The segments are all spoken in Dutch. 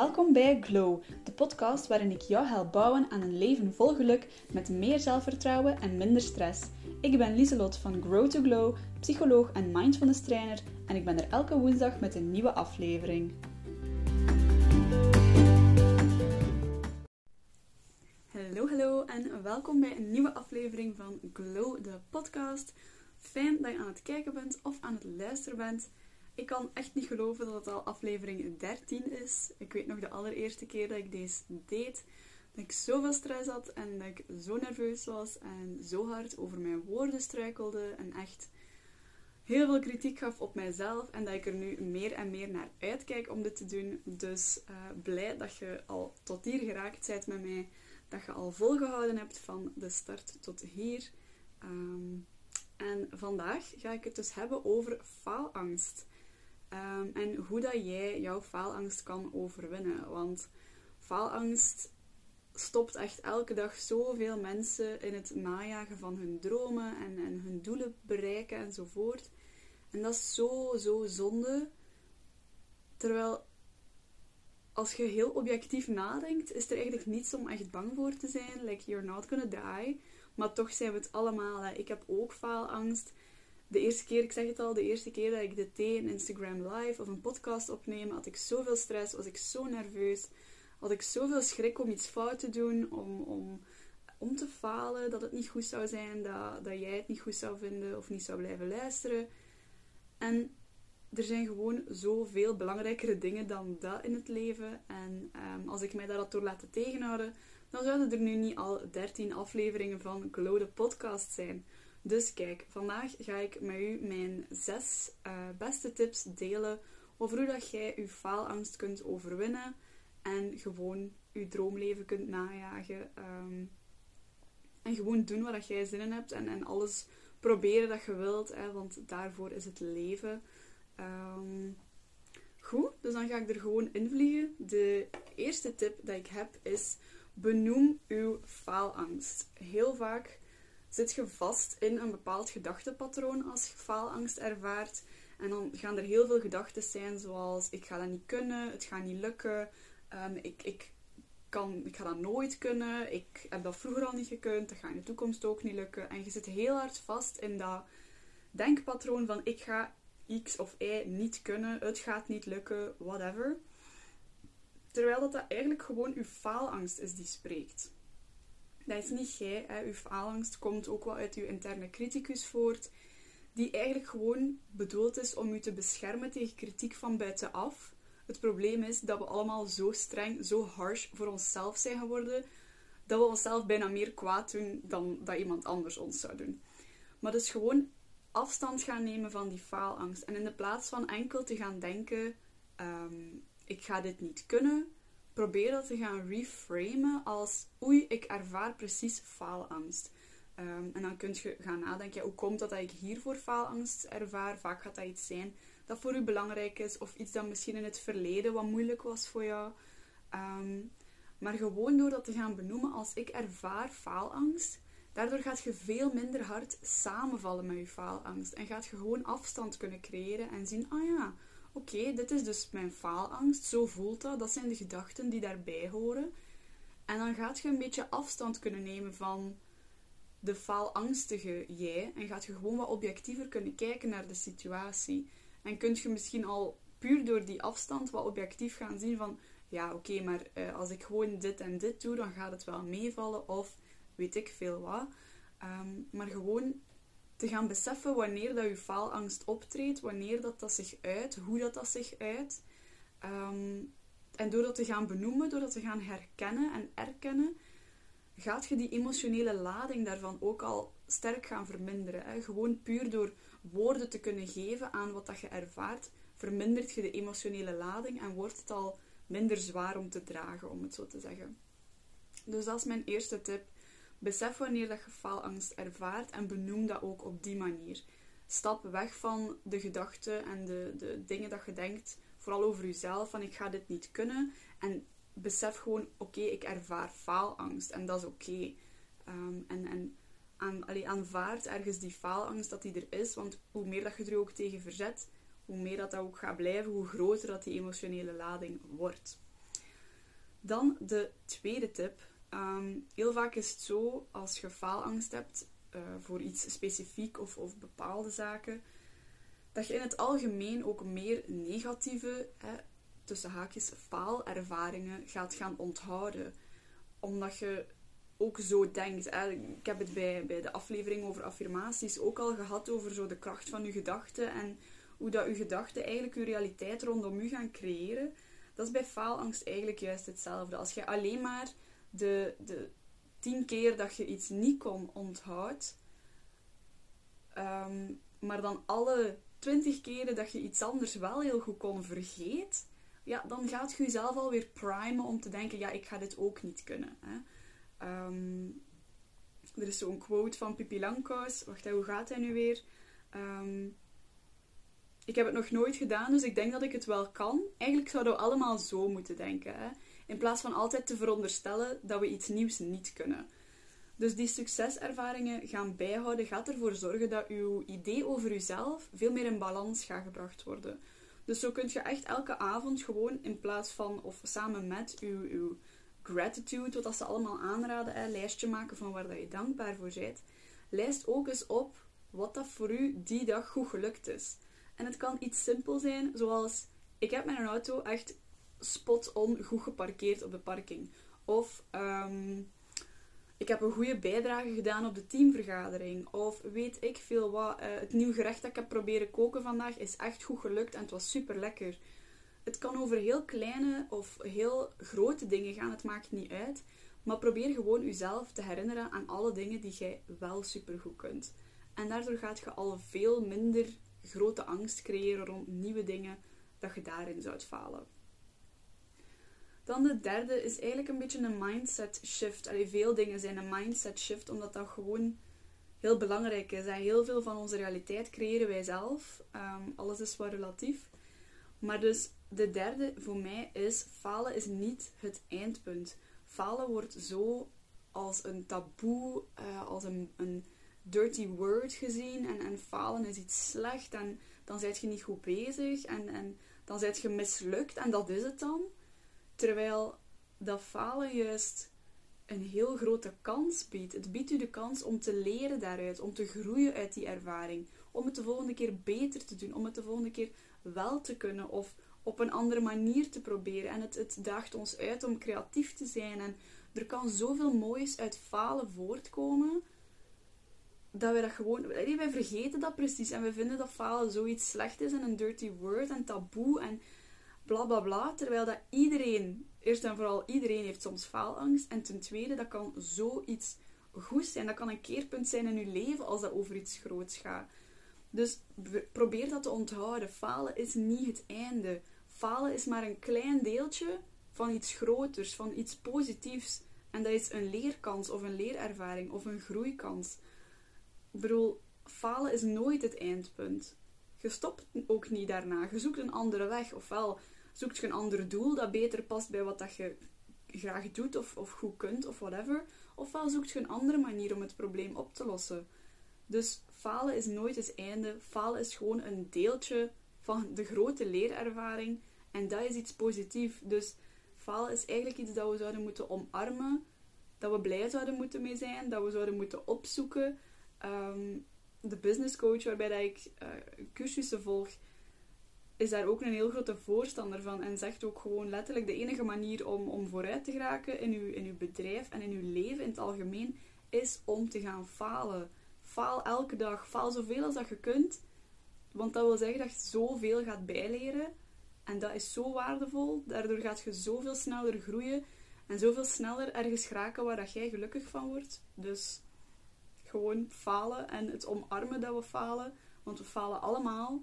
Welkom bij Glow, de podcast waarin ik jou help bouwen aan een leven vol geluk met meer zelfvertrouwen en minder stress. Ik ben Lieselot van Grow to Glow, psycholoog en mindfulness trainer en ik ben er elke woensdag met een nieuwe aflevering. Hallo, hallo en welkom bij een nieuwe aflevering van Glow, de podcast. Fijn dat je aan het kijken bent of aan het luisteren bent. Ik kan echt niet geloven dat het al aflevering 13 is. Ik weet nog de allereerste keer dat ik deze deed, dat ik zoveel stress had en dat ik zo nerveus was en zo hard over mijn woorden struikelde en echt heel veel kritiek gaf op mijzelf en dat ik er nu meer en meer naar uitkijk om dit te doen. Dus uh, blij dat je al tot hier geraakt bent met mij, dat je al volgehouden hebt van de start tot hier. Um, en vandaag ga ik het dus hebben over faalangst. Ehm, en hoe dat jij jouw faalangst kan overwinnen. Want faalangst stopt echt elke dag zoveel mensen in het najagen van hun dromen en, en hun doelen bereiken enzovoort. En dat is zo, zo zonde. Terwijl, als je heel objectief nadenkt, is er eigenlijk niets om echt bang voor te zijn. Like, you're not gonna die. Maar toch zijn we het allemaal. Hè. Ik heb ook faalangst de eerste keer, ik zeg het al, de eerste keer dat ik dit een Instagram live of een podcast opnemen, had ik zoveel stress, was ik zo nerveus, had ik zoveel schrik om iets fout te doen, om, om, om te falen, dat het niet goed zou zijn, dat, dat jij het niet goed zou vinden of niet zou blijven luisteren. En er zijn gewoon zoveel belangrijkere dingen dan dat in het leven. En ehm, als ik mij daar had door laten tegenhouden, dan zouden er nu niet al 13 afleveringen van Glow de podcast zijn. Dus kijk, vandaag ga ik met u mijn zes uh, beste tips delen over hoe dat jij je faalangst kunt overwinnen en gewoon je droomleven kunt najagen. Um, en gewoon doen wat jij zin in hebt en, en alles proberen dat je wilt, hè, want daarvoor is het leven. Um, goed, dus dan ga ik er gewoon invliegen. De eerste tip dat ik heb is: benoem uw faalangst. Heel vaak zit je vast in een bepaald gedachtepatroon als je faalangst ervaart. En dan gaan er heel veel gedachten zijn, zoals ik ga dat niet kunnen, het gaat niet lukken, um, ik, ik, kan, ik ga dat nooit kunnen, ik heb dat vroeger al niet gekund, dat gaat in de toekomst ook niet lukken. En je zit heel hard vast in dat denkpatroon van ik ga X of Y niet kunnen, het gaat niet lukken, whatever. Terwijl dat, dat eigenlijk gewoon je faalangst is die spreekt. Dat is niet jij. Hè. Uw faalangst komt ook wel uit uw interne criticus voort. Die eigenlijk gewoon bedoeld is om u te beschermen tegen kritiek van buitenaf. Het probleem is dat we allemaal zo streng, zo harsh voor onszelf zijn geworden. Dat we onszelf bijna meer kwaad doen dan dat iemand anders ons zou doen. Maar dus gewoon afstand gaan nemen van die faalangst. En in de plaats van enkel te gaan denken: ehm, ik ga dit niet kunnen, probeer dat te gaan reframen als oei, ik ervaar precies faalangst. Um, en dan kun je gaan nadenken, hoe komt dat dat ik hiervoor faalangst ervaar? Vaak gaat dat iets zijn dat voor u belangrijk is, of iets dat misschien in het verleden wat moeilijk was voor jou. Um, maar gewoon door dat te gaan benoemen als ik ervaar faalangst, daardoor gaat je veel minder hard samenvallen met je faalangst. En gaat je gewoon afstand kunnen creëren en zien, ah ja, oké, dit is dus mijn faalangst, zo voelt dat, dat zijn de gedachten die daarbij horen. En dan gaat je een beetje afstand kunnen nemen van de faalangstige jij en gaat je gewoon wat objectiever kunnen kijken naar de situatie. En kunt je misschien al puur door die afstand wat objectief gaan zien van ja, oké, maar uh, als ik gewoon dit en dit doe, dan gaat het wel meevallen of weet ik veel wat. Um, maar gewoon te gaan beseffen wanneer dat je faalangst optreedt, wanneer dat, dat zich uit, hoe dat, dat zich uit. Um, en door dat te gaan benoemen, door dat te gaan herkennen en erkennen, gaat je die emotionele lading daarvan ook al sterk gaan verminderen. Gewoon puur door woorden te kunnen geven aan wat dat je ervaart, vermindert je de emotionele lading en wordt het al minder zwaar om te dragen, om het zo te zeggen. Dus dat is mijn eerste tip. Besef wanneer dat je faalangst ervaart en benoem dat ook op die manier. Stap weg van de gedachten en de, de dingen dat je denkt, vooral over jezelf, van ik ga dit niet kunnen. En besef gewoon, oké, ik ervaar faalangst en dat is oké. Ehm, en en aan, aanvaard ergens die faalangst dat die er is, want hoe meer dat je er ook tegen verzet, hoe meer dat, dat ook gaat blijven, hoe groter dat die emotionele lading wordt. Dan de tweede tip. Ehm, heel vaak is het zo, als je faalangst hebt uh, voor iets specifiek of, of bepaalde zaken, dat je in het algemeen ook meer negatieve, hè, tussen haakjes, faalervaringen gaat gaan onthouden. Omdat je ook zo denkt. Ik heb het bij, bij de aflevering over affirmaties ook al gehad over zo de kracht van je gedachten en hoe dat je gedachten eigenlijk je realiteit rondom u gaan creëren. Dat is bij faalangst eigenlijk juist hetzelfde. Als je alleen maar de, de tien keer dat je iets niet kon onthoudt, ehm, maar dan alle twintig keren dat je iets anders wel heel goed kon vergeet, ja, dan gaat je jezelf alweer primen om te denken, ja, ik ga dit ook niet kunnen. Hè. Ehm, er is zo'n quote van Pippi. Wacht, hoe gaat hij nu weer? Ehm, ik heb het nog nooit gedaan, dus ik denk dat ik het wel kan. Eigenlijk zouden we allemaal zo moeten denken. Hè? In plaats van altijd te veronderstellen dat we iets nieuws niet kunnen. Dus die succeservaringen gaan bijhouden gaat ervoor zorgen dat uw idee over uzelf veel meer in balans gaat gebracht worden. Dus zo kunt je echt elke avond gewoon in plaats van of samen met uw, uw gratitude, wat ze allemaal aanraden, een lijstje maken van waar dat je dankbaar voor bent. Lijst ook eens op wat dat voor u die dag goed gelukt is. En het kan iets simpel zijn, zoals ik heb mijn auto echt spot-on goed geparkeerd op de parking. Of um, ik heb een goede bijdrage gedaan op de teamvergadering. Of weet ik veel wat. Uh, het nieuw gerecht dat ik heb proberen koken vandaag is echt goed gelukt en het was super lekker. Het kan over heel kleine of heel grote dingen gaan, het maakt niet uit. Maar probeer gewoon jezelf te herinneren aan alle dingen die jij wel super goed kunt. En daardoor gaat je al veel minder grote angst creëren rond nieuwe dingen dat je daarin zou falen. Dan de derde is eigenlijk een beetje een mindset shift. Allee, veel dingen zijn een mindset shift, omdat dat gewoon heel belangrijk is. Heel veel van onze realiteit creëren wij zelf. Ehm, alles is wat relatief. Maar dus de derde voor mij is: falen is niet het eindpunt. Falen wordt zo als een taboe, uh, als een, een dirty word gezien. En, en falen is iets slecht. En dan zijt je niet goed bezig. En, en dan zijt je mislukt. En dat is het dan. Terwijl dat falen juist een heel grote kans biedt. Het biedt u de kans om te leren daaruit, om te groeien uit die ervaring, om het de volgende keer beter te doen, om het de volgende keer wel te kunnen of op een andere manier te proberen. En het, het daagt ons uit om creatief te zijn. En er kan zoveel moois uit falen voortkomen. Dat wij dat gewoon... Wij vergeten dat precies. En we vinden dat falen zoiets slecht is en een dirty word en taboe. En bla bla bla. Terwijl dat iedereen, eerst en vooral iedereen heeft soms faalangst. En ten tweede, dat kan zoiets goed zijn. Dat kan een keerpunt zijn in je leven als dat over iets groots gaat. Dus probeer dat te onthouden. Falen is niet het einde. Falen is maar een klein deeltje van iets groters, van iets positiefs. En dat is een leerkans of een leerervaring of een groeikans. Ik bedoel, falen is nooit het eindpunt. Je stopt ook niet daarna. Je zoekt een andere weg. Ofwel zoekt je een ander doel dat beter past bij wat dat je graag doet of, of goed kunt of whatever. Ofwel zoekt je een andere manier om het probleem op te lossen. Dus falen is nooit het einde. Falen is gewoon een deeltje van de grote leerervaring. En dat is iets positiefs. Dus falen is eigenlijk iets dat we zouden moeten omarmen. Dat we blij zouden moeten mee zijn. Dat we zouden moeten opzoeken. Ehm, de business coach waarbij dat ik uh, cursussen volg, is daar ook een heel grote voorstander van. En zegt ook gewoon letterlijk de enige manier om, om vooruit te geraken in uw, in uw bedrijf en in uw leven in het algemeen, is om te gaan falen. Faal elke dag. Faal zoveel als dat je kunt. Want dat wil zeggen dat je zoveel gaat bijleren. En dat is zo waardevol. Daardoor gaat je zoveel sneller groeien. En zoveel sneller ergens geraken waar dat jij gelukkig van wordt. Dus gewoon falen en het omarmen dat we falen. Want we falen allemaal.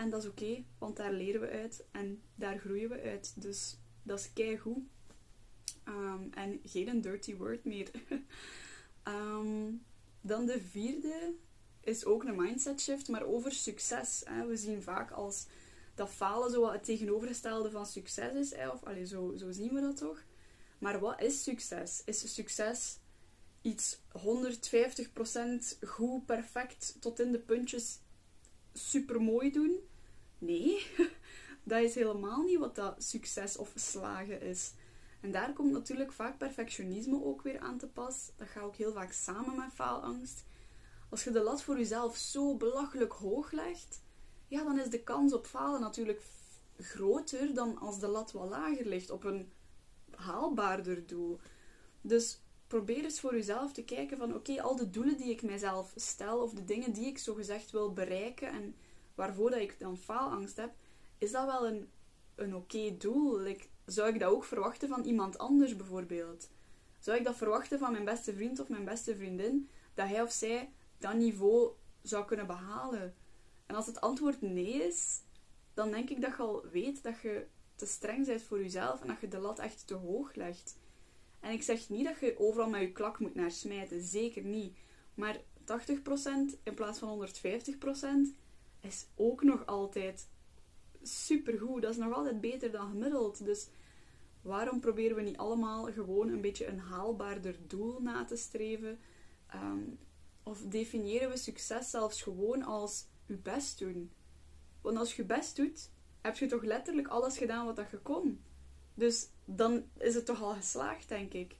En dat is oké, want daar leren we uit en daar groeien we uit. Dus dat is keigoed. Um, en geen dirty word meer. Ehm, dan de vierde is ook een mindset shift, maar over succes. Hè. We zien vaak als dat falen zo het tegenovergestelde van succes is. Hè. Of allee, zo, zo zien we dat toch. Maar wat is succes? Is succes iets 150% goed, perfect, tot in de puntjes super mooi doen? Nee, dat is helemaal niet wat dat succes of slagen is. En daar komt natuurlijk vaak perfectionisme ook weer aan te pas. Dat gaat ook heel vaak samen met faalangst. Als je de lat voor jezelf zo belachelijk hoog legt, ja, dan is de kans op falen natuurlijk groter dan als de lat wat lager ligt op een haalbaarder doel. Dus probeer eens voor jezelf te kijken van oké, al de doelen die ik mijzelf stel of de dingen die ik zo gezegd wil bereiken en waarvoor dat ik dan faalangst heb, is dat wel een, een oké doel? Zou ik dat ook verwachten van iemand anders bijvoorbeeld? Zou ik dat verwachten van mijn beste vriend of mijn beste vriendin, dat hij of zij dat niveau zou kunnen behalen? En als het antwoord nee is, dan denk ik dat je al weet dat je te streng bent voor jezelf en dat je de lat echt te hoog legt. En ik zeg niet dat je overal met je klak moet naar smijten, zeker niet. Maar 80% in plaats van 150% is ook nog altijd supergoed. Dat is nog altijd beter dan gemiddeld. Dus waarom proberen we niet allemaal gewoon een beetje een haalbaarder doel na te streven? Ehm, of definiëren we succes zelfs gewoon als je best doen? Want als je je best doet, heb je toch letterlijk alles gedaan wat dat je kon. Dus dan is het toch al geslaagd, denk ik.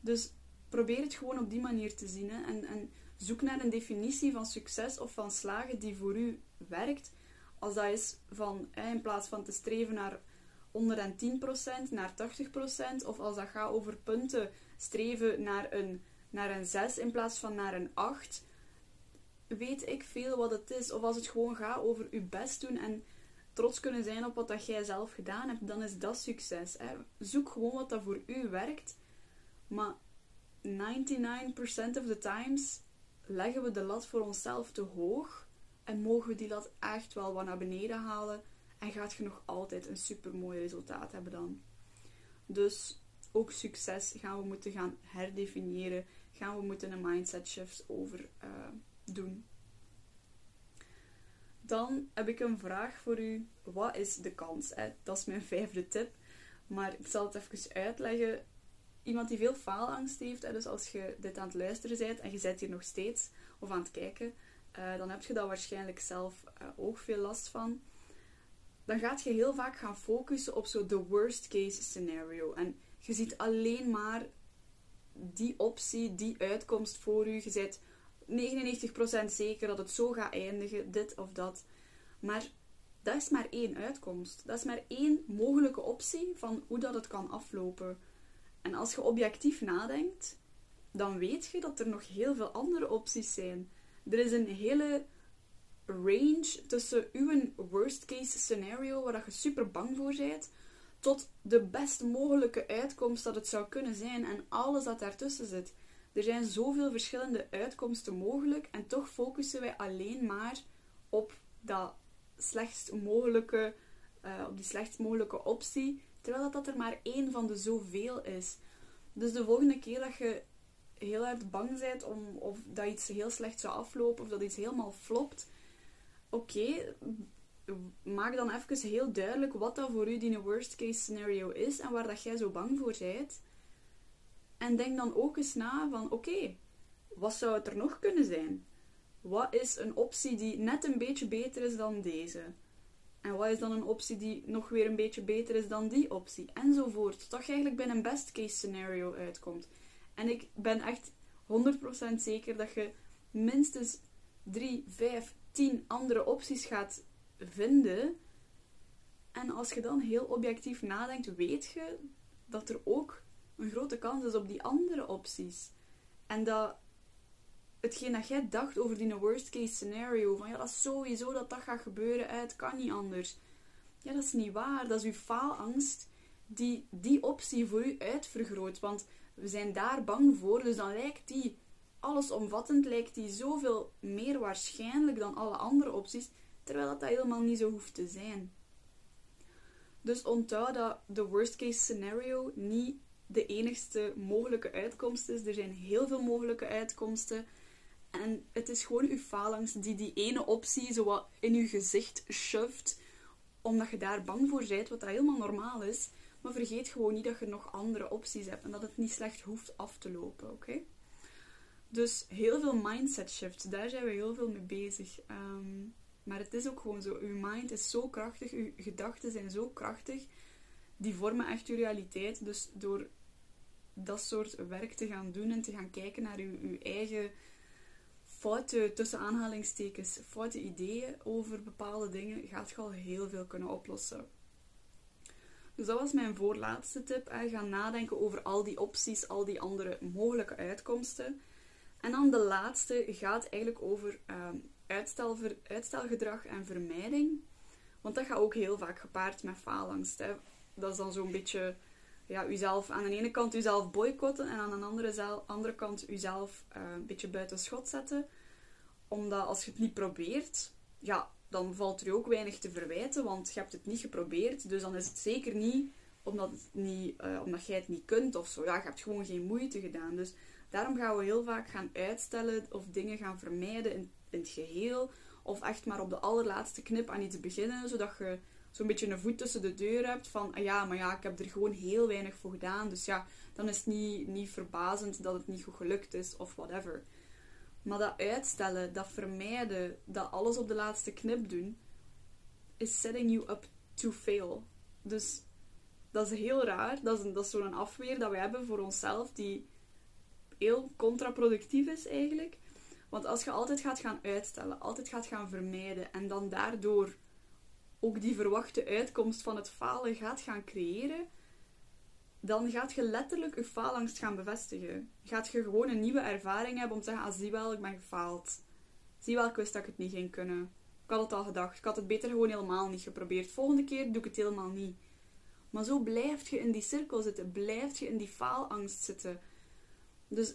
Dus probeer het gewoon op die manier te zien. En, en zoek naar een definitie van succes of van slagen die voor u werkt. Als dat is van, in plaats van te streven naar 110% naar 80%, of als dat gaat over punten, streven naar een, naar een 6 in plaats van naar een 8, weet ik veel wat het is. Of als het gewoon gaat over uw best doen en trots kunnen zijn op wat dat jij zelf gedaan hebt, dan is dat succes. Zoek gewoon wat dat voor u werkt. Maar 99% of the times leggen we de lat voor onszelf te hoog en mogen we die lat echt wel wat naar beneden halen en gaat je nog altijd een super mooi resultaat hebben dan. Dus ook succes gaan we moeten gaan herdefiniëren, gaan we moeten een mindset shift over uh, doen. Dan heb ik een vraag voor u. Wat is de kans? Dat is mijn vijfde tip. Maar ik zal het even uitleggen. Iemand die veel faalangst heeft, dus als je dit aan het luisteren bent en je zit hier nog steeds of aan het kijken, eh, dan heb je daar waarschijnlijk zelf uh, ook veel last van. Dan gaat je heel vaak gaan focussen op zo de worst case scenario. En je ziet alleen maar die optie, die uitkomst voor je. Je zit 99% zeker dat het zo gaat eindigen, dit of dat. Maar dat is maar één uitkomst. Dat is maar één mogelijke optie van hoe dat het kan aflopen. En als je objectief nadenkt, dan weet je dat er nog heel veel andere opties zijn. Er is een hele range tussen uw worst case scenario, waar je super bang voor bent, tot de best mogelijke uitkomst dat het zou kunnen zijn en alles dat daartussen zit. Er zijn zoveel verschillende uitkomsten mogelijk en toch focussen wij alleen maar op dat slechtst mogelijke, uh, op die slechtst mogelijke optie, terwijl dat, dat er maar één van de zoveel is. Dus de volgende keer dat je heel erg bang bent om of dat iets heel slecht zou aflopen of dat iets helemaal flopt, oké, maak dan even heel duidelijk wat dat voor u die worst case scenario is en waar dat jij zo bang voor bent. En denk dan ook eens na van oké, wat zou het er nog kunnen zijn? Wat is een optie die net een beetje beter is dan deze? En wat is dan een optie die nog weer een beetje beter is dan die optie? Enzovoort. Tot je eigenlijk bij een best case scenario uitkomt. En ik ben echt 100% zeker dat je minstens 3, 5, 10 andere opties gaat vinden. En als je dan heel objectief nadenkt, weet je dat er ook een grote kans is op die andere opties. En dat hetgeen dat jij dacht over die worst case scenario, van ja, dat is sowieso dat dat gaat gebeuren, het kan niet anders. Ja, dat is niet waar. Dat is uw faalangst die die optie voor u uitvergroot. Want we zijn daar bang voor, dus dan lijkt die allesomvattend, lijkt die zoveel meer waarschijnlijk dan alle andere opties, terwijl dat, dat helemaal niet zo hoeft te zijn. Dus onthoud dat de worst case scenario niet de enigste mogelijke uitkomst is. Er zijn heel veel mogelijke uitkomsten. En het is gewoon uw faalangst die die ene optie zo wat in uw gezicht schuift, omdat je daar bang voor bent, wat dat helemaal normaal is. Maar vergeet gewoon niet dat je nog andere opties hebt en dat het niet slecht hoeft af te lopen, oké? Dus heel veel mindset shifts, daar zijn we heel veel mee bezig. Ehm, maar het is ook gewoon zo, uw mind is zo krachtig, uw gedachten zijn zo krachtig die vormen echt je realiteit. Dus door dat soort werk te gaan doen en te gaan kijken naar je, je eigen foute, tussen aanhalingstekens, foute ideeën over bepaalde dingen, gaat je al heel veel kunnen oplossen. Dus dat was mijn voorlaatste tip. Hè. Ga nadenken over al die opties, al die andere mogelijke uitkomsten. En dan de laatste gaat eigenlijk over uitstel, uitstelgedrag en vermijding. Want dat gaat ook heel vaak gepaard met faalangst. Hè. Dat is dan zo'n beetje ja, uzelf, aan de ene kant uzelf boycotten en aan de andere, andere kant uzelf uh, een beetje buiten schot zetten. Omdat als je het niet probeert, ja, dan valt er ook weinig te verwijten, want je hebt het niet geprobeerd. Dus dan is het zeker niet omdat, het niet, uh, omdat jij het niet kunt of zo. Ja, je hebt gewoon geen moeite gedaan. Dus daarom gaan we heel vaak gaan uitstellen of dingen gaan vermijden in, in het geheel. Of echt maar op de allerlaatste knip aan iets beginnen, zodat je zo'n beetje een voet tussen de deur hebt van, ah ja, maar ja, ik heb er gewoon heel weinig voor gedaan. Dus ja, dan is het niet, niet verbazend dat het niet goed gelukt is of whatever. Maar dat uitstellen, dat vermijden, dat alles op de laatste knip doen, is setting you up to fail. Dus dat is heel raar. Dat is, dat is zo'n afweer dat we hebben voor onszelf, die heel contraproductief is eigenlijk. Want als je altijd gaat gaan uitstellen, altijd gaat gaan vermijden en dan daardoor ook die verwachte uitkomst van het falen gaat gaan creëren, dan gaat je letterlijk je faalangst gaan bevestigen. Gaat je gewoon een nieuwe ervaring hebben om te zeggen, ah, zie wel, ik ben gefaald. Zie wel, ik wist dat ik het niet ging kunnen. Ik had het al gedacht. Ik had het beter gewoon helemaal niet geprobeerd. Volgende keer doe ik het helemaal niet. Maar zo blijf je in die cirkel zitten. Blijf je in die faalangst zitten. Dus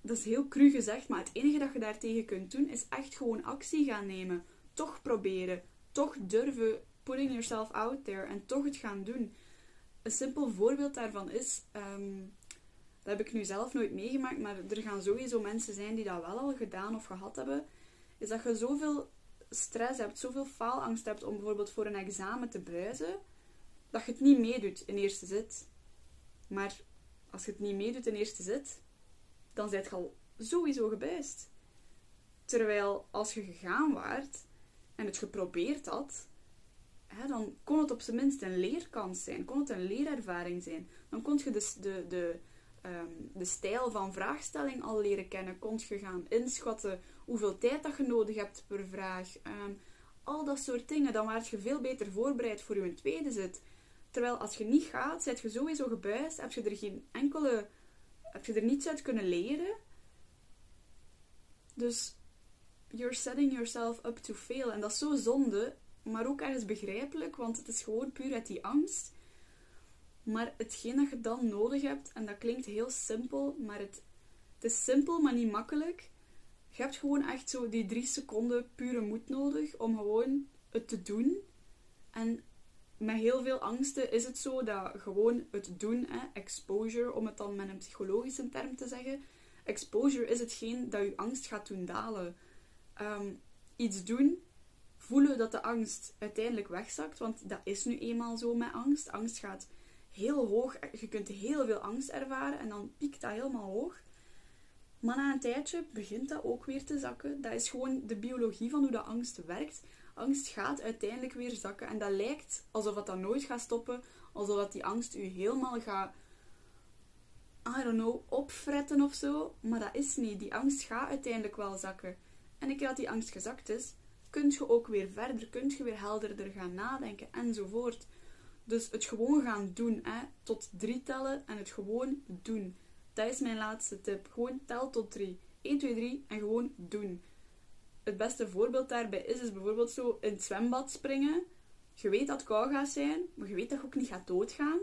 dat is heel cru gezegd, maar het enige dat je daartegen kunt doen is echt gewoon actie gaan nemen. Toch proberen. Toch durven putting yourself out there en toch het gaan doen. Een simpel voorbeeld daarvan is, um, dat heb ik nu zelf nooit meegemaakt, maar er gaan sowieso mensen zijn die dat wel al gedaan of gehad hebben, is dat je zoveel stress hebt, zoveel faalangst hebt om bijvoorbeeld voor een examen te buizen, dat je het niet meedoet in eerste zit. Maar als je het niet meedoet in eerste zit, dan zijt je al sowieso gebuist. Terwijl als je gegaan waart en het geprobeerd had, hè, dan kon het op zijn minst een leerkans zijn, kon het een leerervaring zijn. Dan kon je de, de, de, um, de stijl van vraagstelling al leren kennen, kon je gaan inschatten hoeveel tijd dat je nodig hebt per vraag. Um, al dat soort dingen, dan werd je veel beter voorbereid voor je tweede zit. Terwijl als je niet gaat, zit je sowieso gebuist, heb je er geen enkele, heb je er niets uit kunnen leren. Dus you're setting yourself up to fail. En dat is zo zonde, maar ook ergens begrijpelijk, want het is gewoon puur uit die angst. Maar hetgeen dat je dan nodig hebt, en dat klinkt heel simpel, maar het, het is simpel, maar niet makkelijk. Je hebt gewoon echt zo die drie seconden pure moed nodig om gewoon het te doen. En met heel veel angsten is het zo dat gewoon het doen, hè, exposure, om het dan met een psychologische term te zeggen, exposure is hetgeen dat je angst gaat doen dalen. Ehm, iets doen, voelen dat de angst uiteindelijk wegzakt, want dat is nu eenmaal zo met angst. Angst gaat heel hoog, je kunt heel veel angst ervaren en dan piekt dat helemaal hoog. Maar na een tijdje begint dat ook weer te zakken. Dat is gewoon de biologie van hoe de angst werkt. Angst gaat uiteindelijk weer zakken en dat lijkt alsof dat dan nooit gaat stoppen, alsof die angst u helemaal gaat I don't know, opfretten of zo. Maar dat is niet. Die angst gaat uiteindelijk wel zakken. En een keer dat die angst gezakt is, kun je ook weer verder, kun je weer helderder gaan nadenken enzovoort. Dus het gewoon gaan doen, hè, tot drie tellen en het gewoon doen. Dat is mijn laatste tip. Gewoon tel tot drie. 1, 2, 3 en gewoon doen. Het beste voorbeeld daarbij is, is bijvoorbeeld zo in het zwembad springen. Je weet dat het koud gaat zijn, maar je weet dat je ook niet gaat doodgaan.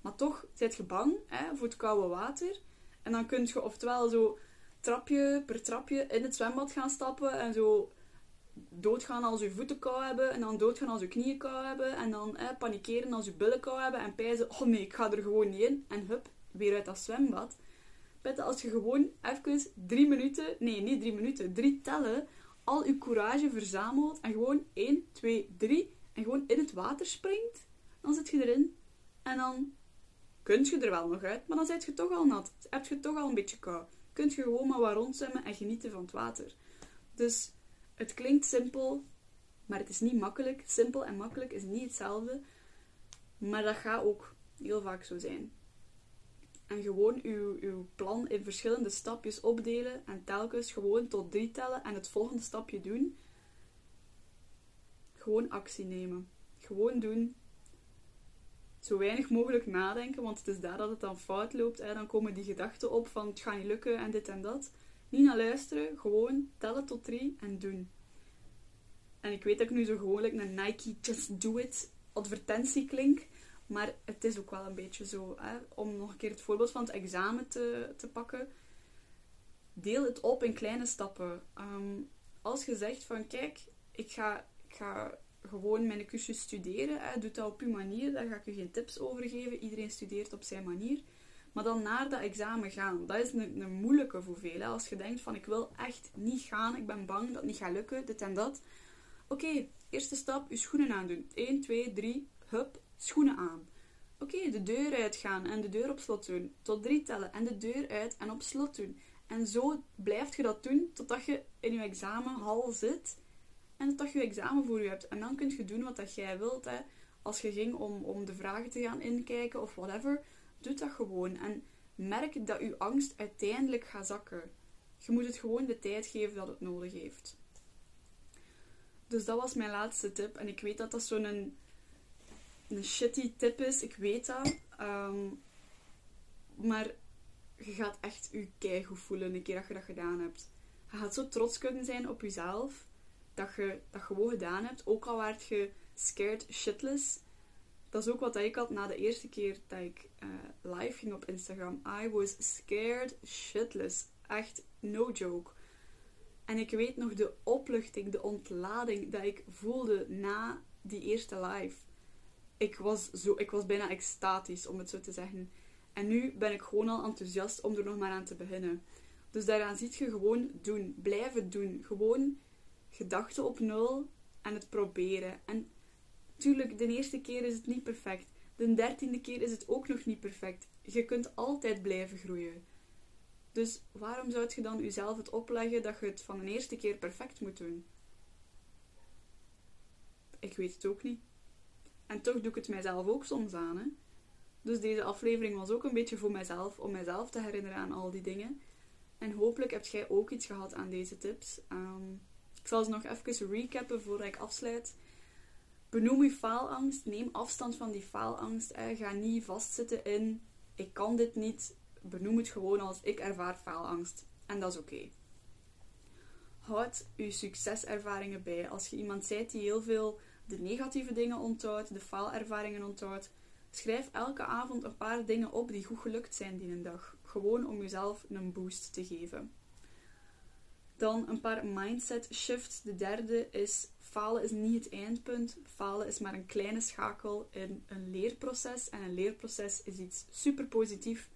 Maar toch zit je bang hè, voor het koude water. En dan kun je oftewel zo trapje per trapje in het zwembad gaan stappen en zo doodgaan als je voeten kou hebben en dan doodgaan als je knieën kou hebben en dan eh, panikeren als je billen kou hebben en pijzen, oh nee, ik ga er gewoon niet in en hup, weer uit dat zwembad. Beter als je gewoon even drie minuten, nee, niet drie minuten, drie tellen, al je courage verzamelt en gewoon 1, 2, 3 en gewoon in het water springt, dan zit je erin. En dan kun je er wel nog uit, maar dan zit je toch al nat. Heb je toch al een beetje kou kunt je gewoon maar wat rondzwemmen en genieten van het water. Dus het klinkt simpel, maar het is niet makkelijk. Simpel en makkelijk is niet hetzelfde. Maar dat gaat ook heel vaak zo zijn. En gewoon uw, uw plan in verschillende stapjes opdelen en telkens gewoon tot drie tellen en het volgende stapje doen. Gewoon actie nemen. Gewoon doen. Zo weinig mogelijk nadenken, want het is daar dat het dan fout loopt. Hè. Dan komen die gedachten op van het gaat niet lukken en dit en dat. Niet naar luisteren, gewoon tellen tot drie en doen. En ik weet dat ik nu zo gewoonlijk een Nike Just Do It advertentie klink. Maar het is ook wel een beetje zo. Hè? Om nog een keer het voorbeeld van het examen te, te pakken. Deel het op in kleine stappen. Ehm, als je zegt van kijk, ik ga, ik ga gewoon mijn cursus studeren. Hè? Doe dat op uw manier. Daar ga ik u geen tips over geven. Iedereen studeert op zijn manier. Maar dan naar dat examen gaan. Dat is een, een moeilijke voor velen. Als je denkt van ik wil echt niet gaan. Ik ben bang dat het niet gaat lukken. Dit en dat. Oké, eerste stap. Je schoenen aandoen. 1, 2, 3. Hup schoenen aan. Oké, de deur uitgaan en de deur op slot doen. Tot drie tellen en de deur uit en op slot doen. En zo blijft je dat doen totdat je in je examenhal zit en je je examen voor je hebt. En dan kun je doen wat dat jij wilt. Hè. Als je ging om, om de vragen te gaan inkijken of whatever, doe dat gewoon. En merk dat je angst uiteindelijk gaat zakken. Je moet het gewoon de tijd geven dat het nodig heeft. Dus dat was mijn laatste tip. En ik weet dat dat zo'n een shitty tip is, ik weet dat. Ehm, maar je gaat echt je keigoed voelen een keer dat je dat gedaan hebt. Je gaat zo trots kunnen zijn op jezelf dat je dat gewoon gedaan hebt. Ook al werd je scared shitless. Dat is ook wat ik had na de eerste keer dat ik uh, live ging op Instagram. I was scared shitless. Echt no joke. En ik weet nog de opluchting, de ontlading dat ik voelde na die eerste live ik was, zo, ik was bijna extatisch, om het zo te zeggen. En nu ben ik gewoon al enthousiast om er nog maar aan te beginnen. Dus daaraan ziet je gewoon doen. Blijven doen. Gewoon gedachten op nul en het proberen. En tuurlijk, de eerste keer is het niet perfect. De dertiende keer is het ook nog niet perfect. Je kunt altijd blijven groeien. Dus waarom zou je dan jezelf het opleggen dat je het van de eerste keer perfect moet doen? Ik weet het ook niet. En toch doe ik het mijzelf ook soms aan. Hè? Dus deze aflevering was ook een beetje voor mijzelf, om mijzelf te herinneren aan al die dingen. En hopelijk hebt jij ook iets gehad aan deze tips. Ehm, ik zal ze nog even recappen voordat ik afsluit. Benoem je faalangst. Neem afstand van die faalangst. Ga niet vastzitten in ik kan dit niet. Benoem het gewoon als ik ervaar faalangst. En dat is oké. Houd je succeservaringen bij. Als je iemand zijt die heel veel de negatieve dingen onthoudt, de faalervaringen onthoudt. Schrijf elke avond een paar dingen op die goed gelukt zijn die een dag. Gewoon om jezelf een boost te geven. Dan een paar mindset shifts. De derde is falen is niet het eindpunt. Falen is maar een kleine schakel in een leerproces. En een leerproces is iets super positief.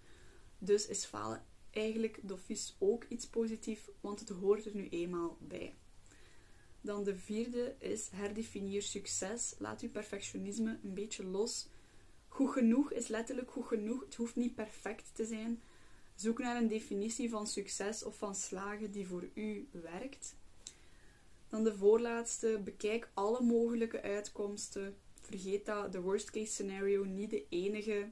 Dus is falen eigenlijk dofies ook iets positiefs, want het hoort er nu eenmaal bij. Dan de vierde is herdefinieer succes. Laat uw perfectionisme een beetje los. Goed genoeg is letterlijk goed genoeg. Het hoeft niet perfect te zijn. Zoek naar een definitie van succes of van slagen die voor u werkt. Dan de voorlaatste. Bekijk alle mogelijke uitkomsten. Vergeet dat de worst case scenario niet de enige,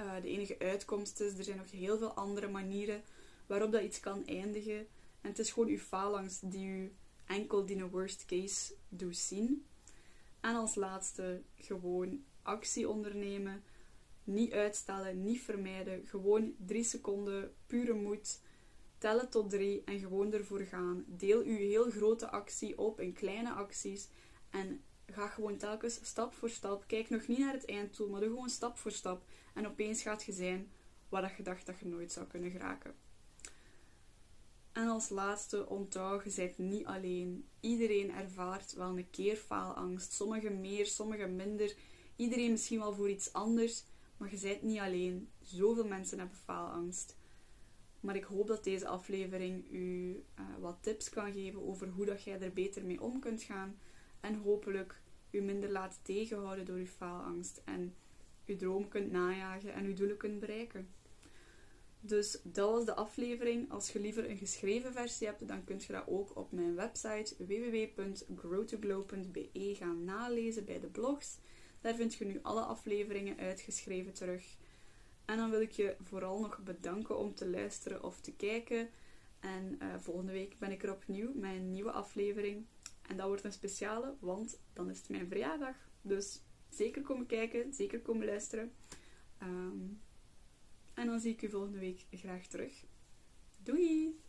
uh, de enige uitkomst is. Er zijn nog heel veel andere manieren waarop dat iets kan eindigen. En het is gewoon uw faalangst die u enkel die een worst case doet zien. En als laatste gewoon actie ondernemen. Niet uitstellen, niet vermijden. Gewoon drie seconden pure moed. Tellen tot drie en gewoon ervoor gaan. Deel uw heel grote actie op in kleine acties. En ga gewoon telkens stap voor stap. Kijk nog niet naar het einddoel, maar doe gewoon stap voor stap. En opeens gaat je zijn waar je dacht dat je nooit zou kunnen geraken. En als laatste, onthoud, je bent niet alleen. Iedereen ervaart wel een keer faalangst. Sommigen meer, sommigen minder. Iedereen misschien wel voor iets anders. Maar je bent niet alleen. Zoveel mensen hebben faalangst. Maar ik hoop dat deze aflevering u uh, wat tips kan geven over hoe dat jij er beter mee om kunt gaan. En hopelijk u minder laat tegenhouden door uw faalangst. En uw droom kunt najagen en uw doelen kunt bereiken. Dus dat was de aflevering. Als je liever een geschreven versie hebt, dan kun je dat ook op mijn website www.growtoglow.be gaan nalezen bij de blogs. Daar vind je nu alle afleveringen uitgeschreven terug. En dan wil ik je vooral nog bedanken om te luisteren of te kijken. En uh, volgende week ben ik er opnieuw met een nieuwe aflevering. En dat wordt een speciale, want dan is het mijn verjaardag. Dus zeker komen kijken, zeker komen luisteren. Um, en dan zie ik u volgende week graag terug. Doei!